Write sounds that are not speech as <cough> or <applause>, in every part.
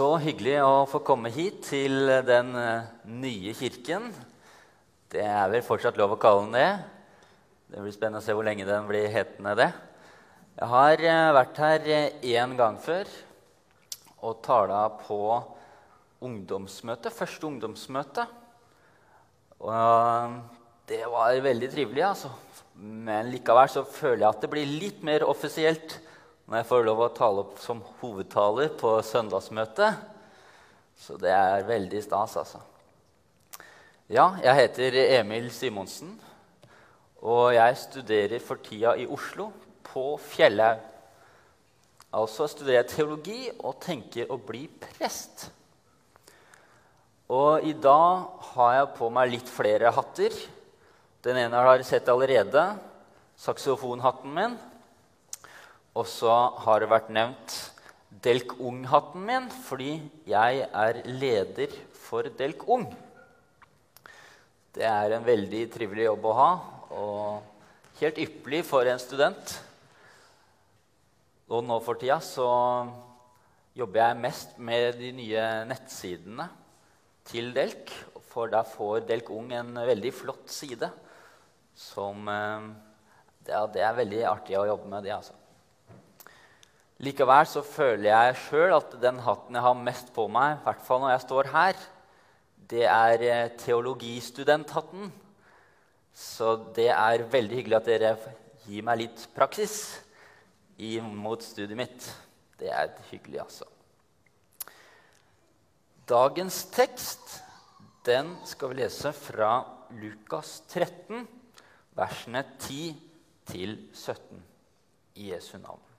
Så hyggelig å få komme hit til den eh, nye kirken. Det er vel fortsatt lov å kalle den det. Det blir spennende å se hvor lenge den blir hetende det. Jeg har eh, vært her én gang før og tala på ungdomsmøte, første ungdomsmøte. Og eh, det var veldig trivelig, altså. Men likevel så føler jeg at det blir litt mer offisielt når jeg får lov å tale opp som hovedtaler på søndagsmøtet. Så det er veldig stas, altså. Ja, jeg heter Emil Simonsen, og jeg studerer for tida i Oslo, på Fjellhaug. Altså studerer jeg teologi og tenker å bli prest. Og i dag har jeg på meg litt flere hatter. Den ene har dere sett allerede. Saksofonhatten min. Og så har det vært nevnt Delk Ung-hatten min fordi jeg er leder for Delk Ung. Det er en veldig trivelig jobb å ha og helt ypperlig for en student. Og nå for tida så jobber jeg mest med de nye nettsidene til Delk. For der får Delk Ung en veldig flott side som eh, ja, Det er veldig artig å jobbe med det, altså. Likevel så føler jeg sjøl at den hatten jeg har mest på meg, i hvert fall når jeg står her, det er eh, teologistudenthatten. Så det er veldig hyggelig at dere gir meg litt praksis mot studiet mitt. Det er hyggelig, altså. Dagens tekst den skal vi lese fra Lukas 13, versene 10 til 17 i Jesu navn.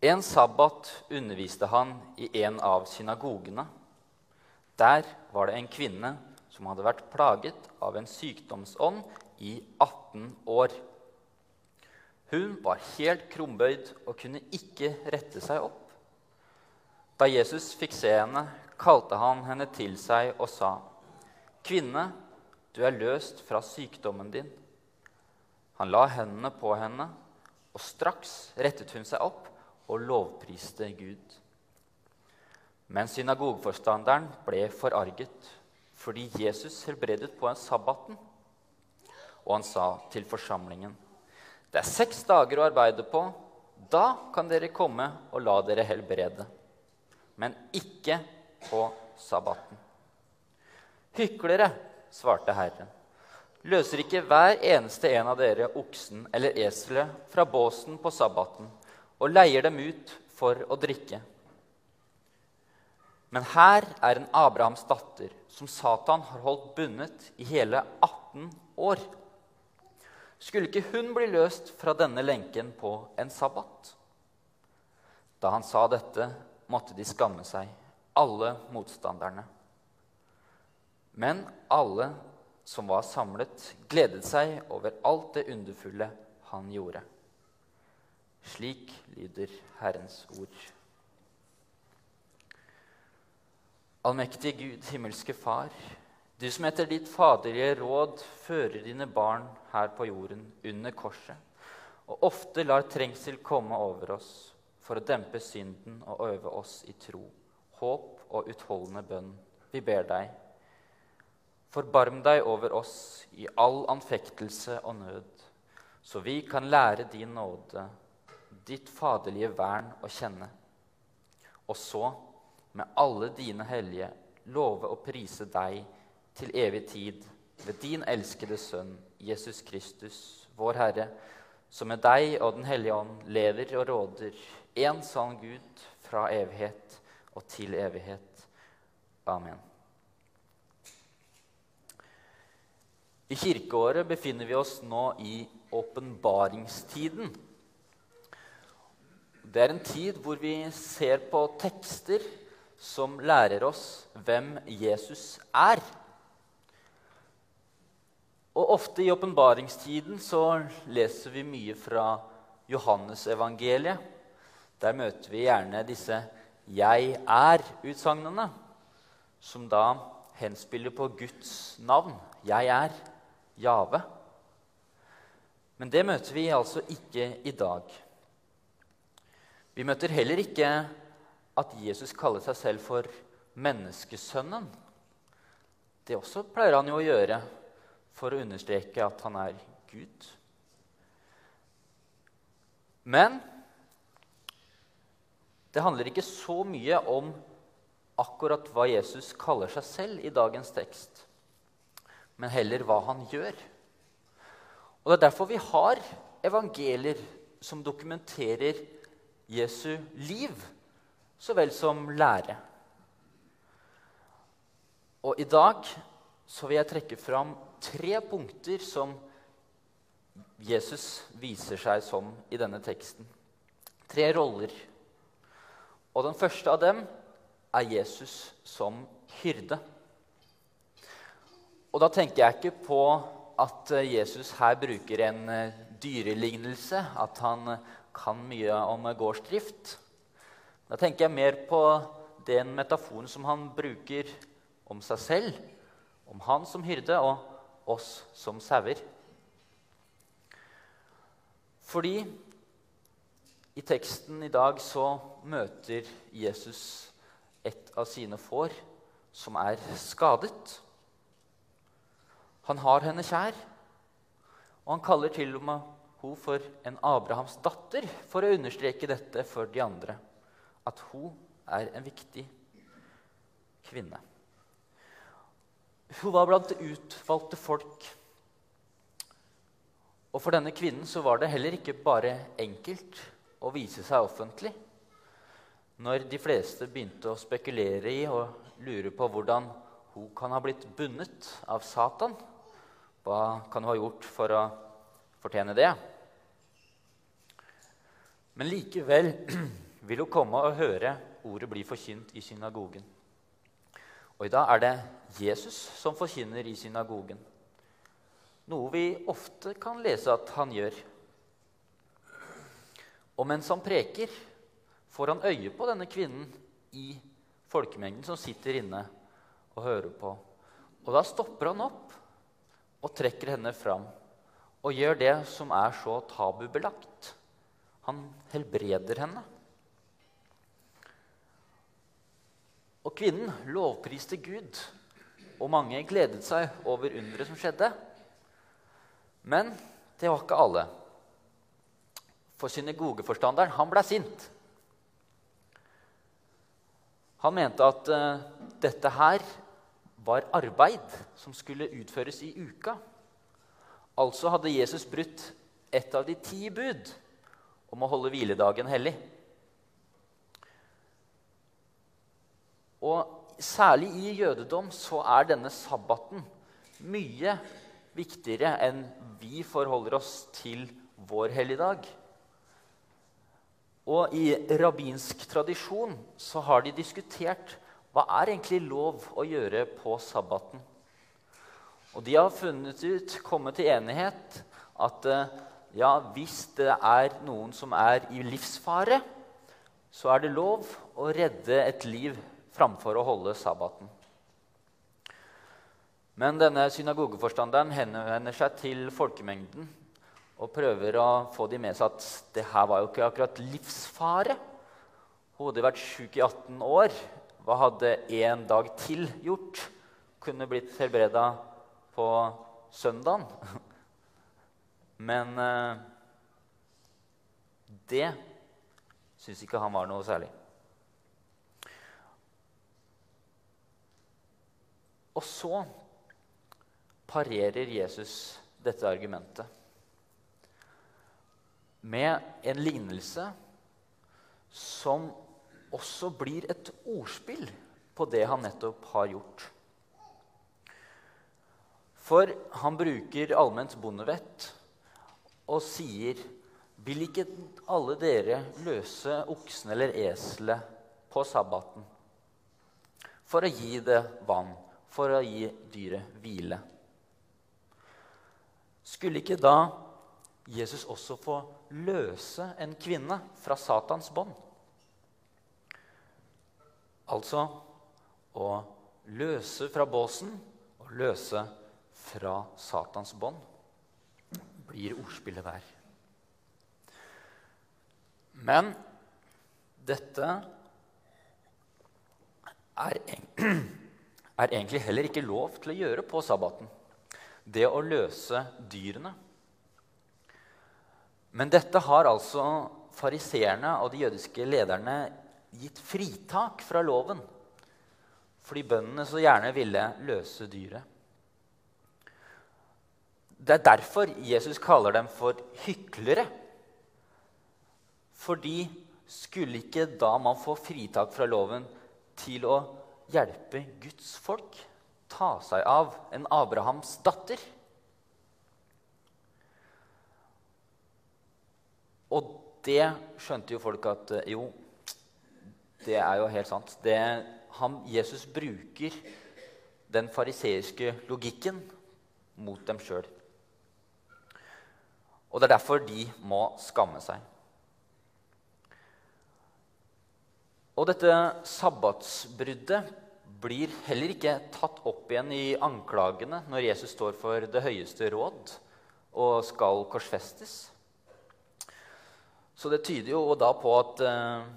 En sabbat underviste han i en av synagogene. Der var det en kvinne som hadde vært plaget av en sykdomsånd i 18 år. Hun var helt krumbøyd og kunne ikke rette seg opp. Da Jesus fikk se henne, kalte han henne til seg og sa, 'Kvinne, du er løst fra sykdommen din.' Han la hendene på henne, og straks rettet hun seg opp og lovpriste Gud. Men synagogforstanderen ble forarget fordi Jesus helbredet på en sabbaten. Og han sa til forsamlingen.: Det er seks dager å arbeide på. Da kan dere komme og la dere helbrede. Men ikke på sabbaten. Hyklere, svarte Herren. Løser ikke hver eneste en av dere oksen eller eselet fra båsen på sabbaten og leier dem ut for å drikke. Men her er en Abrahams datter som Satan har holdt bundet i hele 18 år. Skulle ikke hun bli løst fra denne lenken på en sabbat? Da han sa dette, måtte de skamme seg, alle motstanderne. Men alle som var samlet, gledet seg over alt det underfulle han gjorde. Slik lyder Herrens ord. Allmektige Gud, himmelske Far, du som etter ditt faderlige råd fører dine barn her på jorden under korset, og ofte lar trengsel komme over oss for å dempe synden og øve oss i tro, håp og utholdende bønn. Vi ber deg, forbarm deg over oss i all anfektelse og nød, så vi kan lære din nåde ditt faderlige vern å kjenne. Og så, med alle dine hellige, love å prise deg til evig tid ved din elskede Sønn Jesus Kristus, vår Herre, som med deg og Den hellige ånd lever og råder, én sann Gud, fra evighet og til evighet. Amen. I kirkeåret befinner vi oss nå i åpenbaringstiden. Det er en tid hvor vi ser på tekster som lærer oss hvem Jesus er. Og ofte i åpenbaringstiden så leser vi mye fra Johannesevangeliet. Der møter vi gjerne disse 'jeg er'-utsagnene, som da henspiller på Guds navn. 'Jeg er Jave'. Men det møter vi altså ikke i dag. Vi møter heller ikke at Jesus kaller seg selv for menneskesønnen. Det også pleier han jo å gjøre for å understreke at han er Gud. Men det handler ikke så mye om akkurat hva Jesus kaller seg selv i dagens tekst, men heller hva han gjør. Og Det er derfor vi har evangelier som dokumenterer Jesu liv så vel som lære. Og i dag så vil jeg trekke fram tre punkter som Jesus viser seg som i denne teksten. Tre roller. Og den første av dem er Jesus som hyrde. Og da tenker jeg ikke på at Jesus her bruker en eh, dyrelignelse, at han kan mye om gårdsdrift. Da tenker jeg mer på den metaforen som han bruker om seg selv, om han som hyrde og oss som sauer. Fordi i teksten i dag så møter Jesus et av sine får som er skadet. Han har henne kjær, og han kaller til og med hun for en Abrahams datter for å understreke dette for de andre, at hun er en viktig kvinne. Hun var blant utvalgte folk. Og for denne kvinnen så var det heller ikke bare enkelt å vise seg offentlig. Når de fleste begynte å spekulere i og lure på hvordan hun kan ha blitt bundet av Satan, hva kan hun ha gjort for å fortjene det? Men likevel <clears throat> vil hun komme og høre ordet bli forkynt i synagogen. Og i dag er det Jesus som forkynner i synagogen. Noe vi ofte kan lese at han gjør. Og mens han preker, får han øye på denne kvinnen i folkemengden som sitter inne og hører på. Og da stopper han opp og trekker henne fram og gjør det som er så tabubelagt. Han helbreder henne. Og kvinnen lovpriste Gud, og mange gledet seg over underet som skjedde. Men det var ikke alle. For synagogeforstanderen han ble sint. Han mente at uh, dette her var arbeid som skulle utføres i uka. Altså hadde Jesus brutt et av de ti bud om å holde hviledagen hellig. Og særlig i jødedom så er denne sabbaten mye viktigere enn vi forholder oss til vår helligdag. Og i rabbinsk tradisjon så har de diskutert hva er egentlig lov å gjøre på sabbaten. Og de har funnet ut, kommet til enighet, at eh, ja, hvis det er noen som er i livsfare, så er det lov å redde et liv framfor å holde sabbaten. Men denne synagogeforstanderen henvender seg til folkemengden og prøver å få dem med seg at det her var jo ikke akkurat livsfare. Hun hadde vært sjuk i 18 år. Hva hadde én dag til gjort? Kunne blitt helbreda på søndagen. Men eh, det syns ikke han var noe særlig. Og så parerer Jesus dette argumentet med en lignelse som også blir et ordspill på det han nettopp har gjort. For han bruker allment bondevett og sier Vil ikke alle dere løse oksen eller eselet på sabbaten for å gi det vann? for å gi dyret hvile. Skulle ikke da Jesus også få løse en kvinne fra Satans bånd? Altså å løse fra båsen og løse fra Satans bånd blir ordspillet der. Men dette er, <clears throat> er egentlig heller ikke lov til å gjøre på sabbaten. Det å løse dyrene. Men dette har altså fariseerne og de jødiske lederne gitt fritak fra loven fordi bøndene så gjerne ville løse dyret. Det er derfor Jesus kaller dem for hyklere. Fordi skulle ikke da man få fritak fra loven til å hjelpe Guds folk? Ta seg av en Abrahams datter? Og det skjønte jo folk at eh, jo, det er jo helt sant. Det, han, Jesus bruker den fariseiske logikken mot dem sjøl. Og det er derfor de må skamme seg. Og dette sabbatsbruddet blir heller ikke tatt opp igjen i anklagene når Jesus står for det høyeste råd og skal korsfestes. Så det tyder jo da på at eh,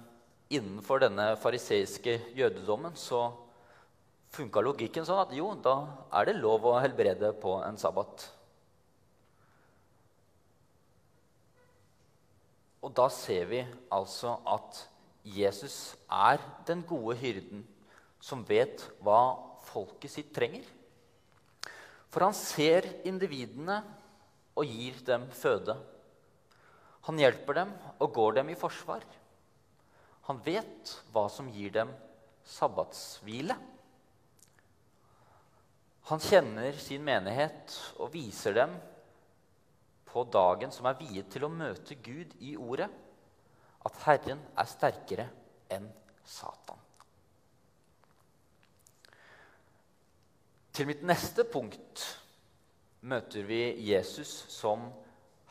innenfor denne fariseiske jødedommen så funka logikken sånn at jo, da er det lov å helbrede på en sabbat. Og da ser vi altså at Jesus er den gode hyrden som vet hva folket sitt trenger. For han ser individene og gir dem føde. Han hjelper dem og går dem i forsvar. Han vet hva som gir dem sabbatshvile. Han kjenner sin menighet og viser dem på dagen som er viet til å møte Gud i ordet, at Herren er sterkere enn Satan. Til mitt neste punkt møter vi Jesus som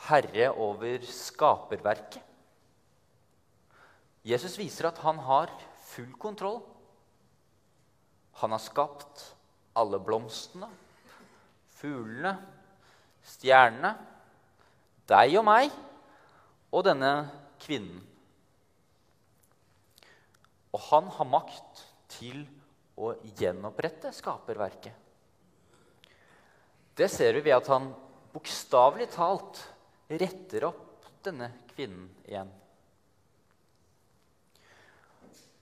herre over skaperverket. Jesus viser at han har full kontroll. Han har skapt alle blomstene, fuglene, stjernene, deg og meg og denne kvinnen. Og han har makt til å gjenopprette skaperverket. Det ser vi ved at han bokstavelig talt retter opp denne kvinnen igjen.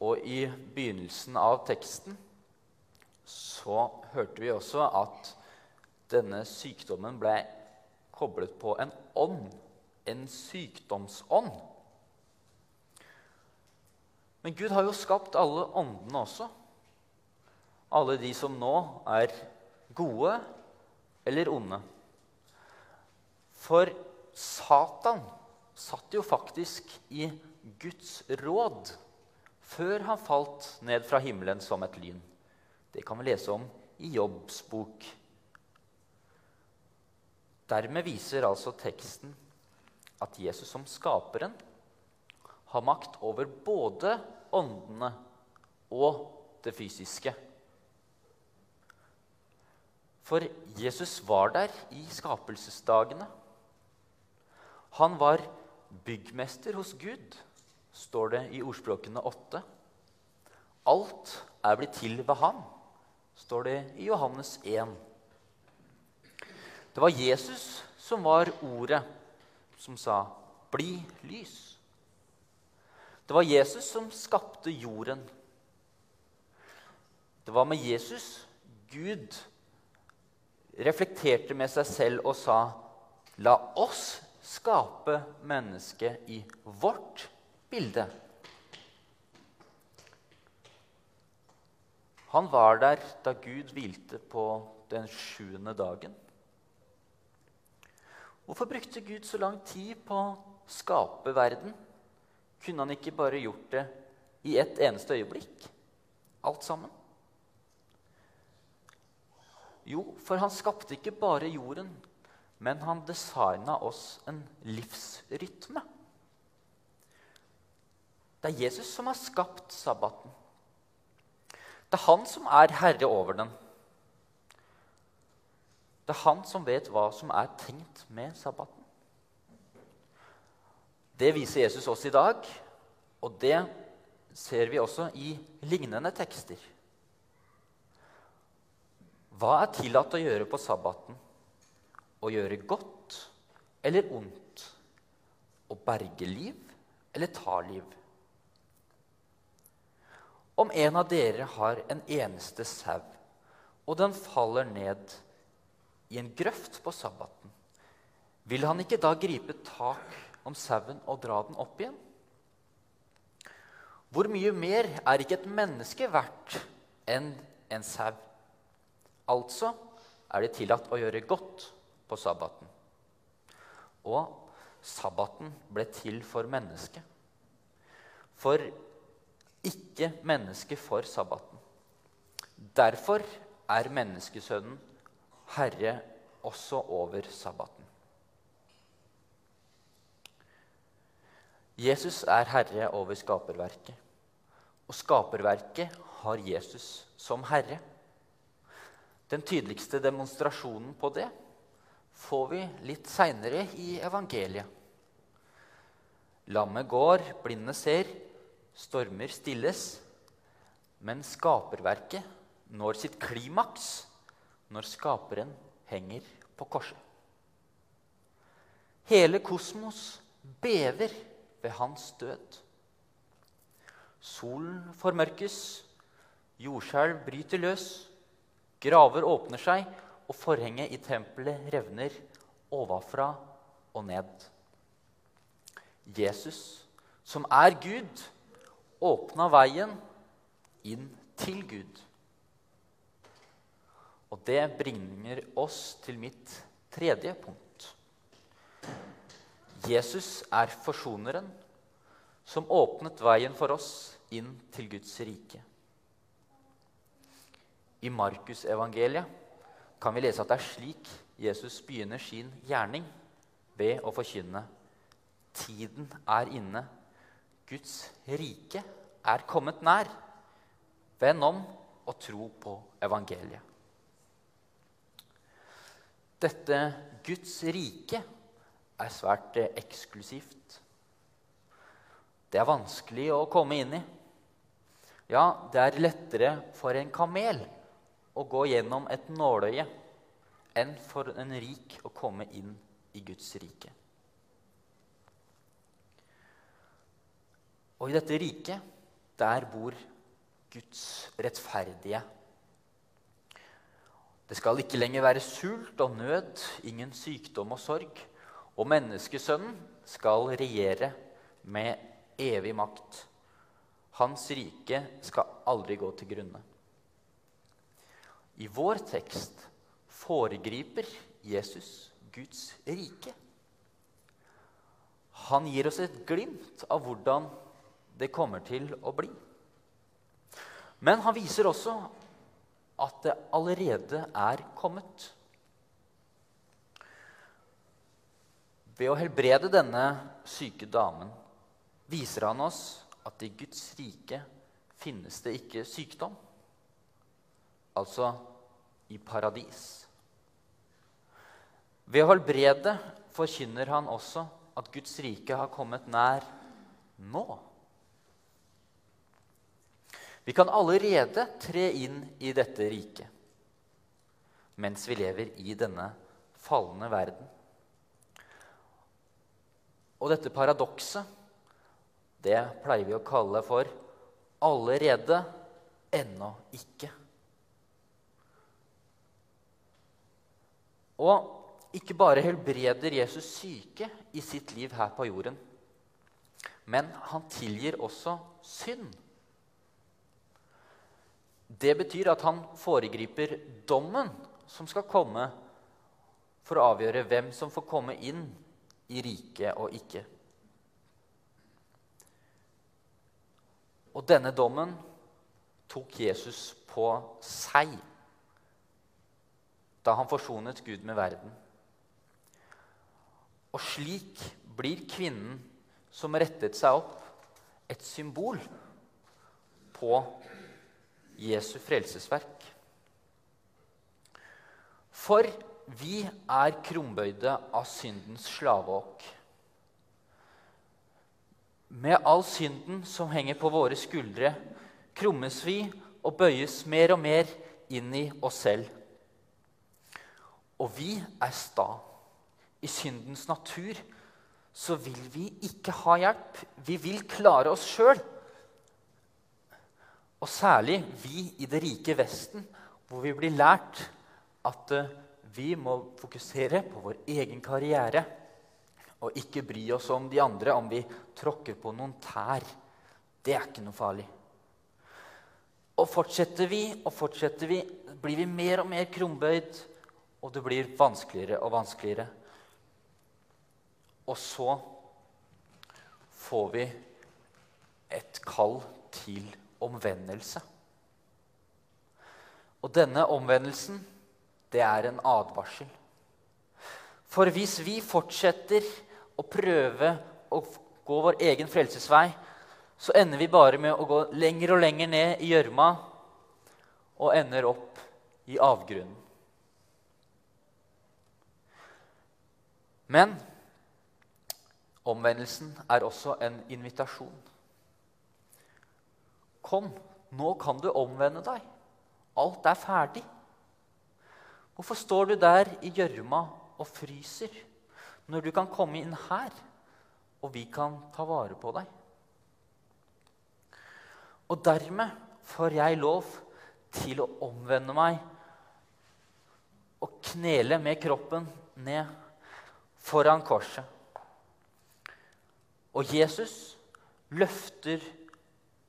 Og i begynnelsen av teksten så hørte vi også at denne sykdommen ble koblet på en ånd. En sykdomsånd. Men Gud har jo skapt alle åndene også. Alle de som nå er gode eller onde. For Satan satt jo faktisk i Guds råd før han falt ned fra himmelen som et lyn. Det kan vi lese om i Jobbs bok. Dermed viser altså teksten at Jesus som skaperen har makt over både åndene og det fysiske. For Jesus var der i skapelsesdagene. Han var byggmester hos Gud, står det i ordspråkene 8. Alt er blitt til ved han, står det i Johannes 1. Det var Jesus som var ordet som sa 'bli lys'. Det var Jesus som skapte jorden. Det var med Jesus Gud reflekterte med seg selv og sa 'la oss skape mennesket i vårt bilde. Han var der da Gud hvilte på den sjuende dagen. Hvorfor brukte Gud så lang tid på å skape verden? Kunne han ikke bare gjort det i ett eneste øyeblikk? Alt sammen? Jo, for han skapte ikke bare jorden, men han designa oss en livsrytme. Det er Jesus som har skapt sabbaten. Det er han som er herre over den. Det er han som vet hva som er tenkt med sabbaten. Det viser Jesus oss i dag, og det ser vi også i lignende tekster. Hva er tillatt å gjøre på sabbaten? Å gjøre godt eller ondt? Å berge liv eller ta liv? Om en av dere har en eneste sau, og den faller ned i en grøft på sabbaten, vil han ikke da gripe tak om sauen og dra den opp igjen? Hvor mye mer er ikke et menneske verdt enn en sau? Altså er det tillatt å gjøre godt på sabbaten. Og sabbaten ble til for mennesket. For ikke mennesket for sabbaten. Derfor er menneskesønnen herre også over sabbaten. Jesus er herre over skaperverket, og skaperverket har Jesus som herre. Den tydeligste demonstrasjonen på det får vi litt seinere i evangeliet. Lammet går, blinde ser, stormer stilles. Men skaperverket når sitt klimaks når skaperen henger på korset. Hele kosmos bever ved hans død. Solen formørkes, jordskjelv bryter løs. Graver åpner seg, og forhenget i tempelet revner ovenfra og ned. Jesus, som er Gud, åpna veien inn til Gud. Og det bringer oss til mitt tredje punkt. Jesus er forsoneren som åpnet veien for oss inn til Guds rike. I Markusevangeliet kan vi lese at det er slik Jesus begynner sin gjerning ved å forkynne. Tiden er inne. Guds rike er kommet nær. Vend om og tro på evangeliet. Dette Guds rike er svært eksklusivt. Det er vanskelig å komme inn i. Ja, det er lettere for en kamel å gå gjennom et nåløye enn for en rik å komme inn i Guds rike. Og i dette riket, der bor Guds rettferdige. Det skal ikke lenger være sult og nød, ingen sykdom og sorg. Og menneskesønnen skal regjere med evig makt. Hans rike skal aldri gå til grunne. I vår tekst foregriper Jesus Guds rike. Han gir oss et glimt av hvordan det kommer til å bli. Men han viser også at det allerede er kommet. Ved å helbrede denne syke damen viser han oss at i Guds rike finnes det ikke sykdom. Altså i paradis. Ved å helbrede forkynner han også at Guds rike har kommet nær nå. Vi kan allerede tre inn i dette riket mens vi lever i denne falne verden. Og dette paradokset, det pleier vi å kalle for 'allerede, ennå ikke'. Og ikke bare helbreder Jesus syke i sitt liv her på jorden, men han tilgir også synd. Det betyr at han foregriper dommen som skal komme for å avgjøre hvem som får komme inn i riket og ikke. Og denne dommen tok Jesus på seg da han forsonet Gud med verden. Og slik blir kvinnen som rettet seg opp, et symbol på Jesu frelsesverk. For vi er krumbøyde av syndens slaveåk. Med all synden som henger på våre skuldre, krummes vi og bøyes mer og mer inn i oss selv Og vi er sta. I syndens natur så vil vi ikke ha hjelp. Vi vil klare oss sjøl. Og særlig vi i det rike Vesten, hvor vi blir lært at eh, vi må fokusere på vår egen karriere og ikke bry oss om de andre om vi tråkker på noen tær. Det er ikke noe farlig. Og fortsetter vi og fortsetter vi, blir vi mer og mer krumbøyd, og det blir vanskeligere og vanskeligere. Og så får vi et kall til omvendelse. Og denne omvendelsen, det er en advarsel. For hvis vi fortsetter å prøve å gå vår egen frelsesvei, så ender vi bare med å gå lenger og lenger ned i gjørma og ender opp i avgrunnen. Men omvendelsen er også en invitasjon. Kom, nå kan du omvende deg. Alt er ferdig. Hvorfor står du der i gjørma og fryser når du kan komme inn her, og vi kan ta vare på deg? Og dermed får jeg lov til å omvende meg og knele med kroppen ned foran korset. Og Jesus løfter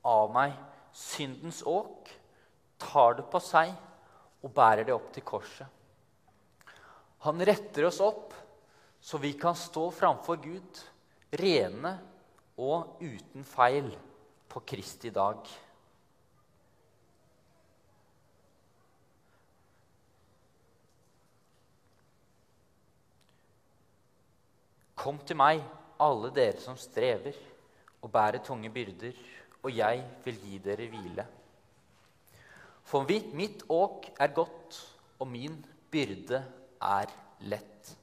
av meg syndens åk, tar det på seg og bærer det opp til korset. Han retter oss opp så vi kan stå framfor Gud rene og uten feil på Kristi dag. Kom til meg, alle dere som strever og bærer tunge byrder, og jeg vil gi dere hvile. For mitt åk er godt, og min byrde er lett.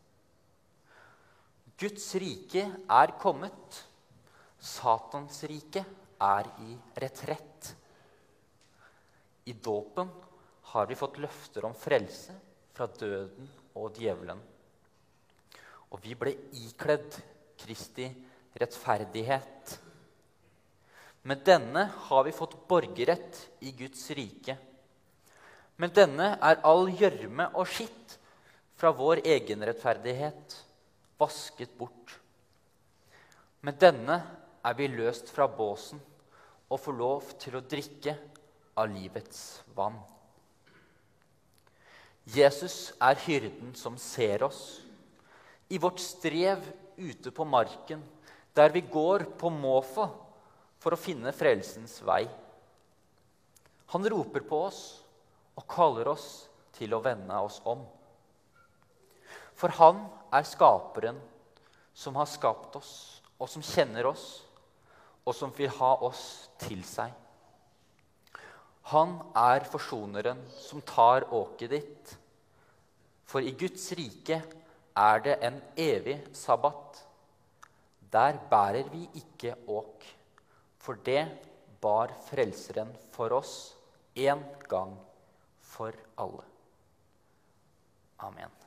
Guds rike er kommet. Satans rike er i retrett. I dåpen har vi fått løfter om frelse fra døden og djevelen. Og vi ble ikledd Kristi rettferdighet. Med denne har vi fått borgerrett i Guds rike. Med denne er all gjørme og skitt fra vår egenrettferdighet vasket bort. Med denne er vi løst fra båsen og får lov til å drikke av livets vann. Jesus er hyrden som ser oss. I vårt strev ute på marken, der vi går på måfå for å finne frelsens vei. Han roper på oss og kaller oss til å vende oss om. For han er skaperen som har skapt oss, og som kjenner oss og som vil ha oss til seg. Han er forsoneren som tar åket ditt. For i Guds rike er det en evig sabbat. Der bærer vi ikke åk, for det bar Frelseren for oss en gang for alle. Amen.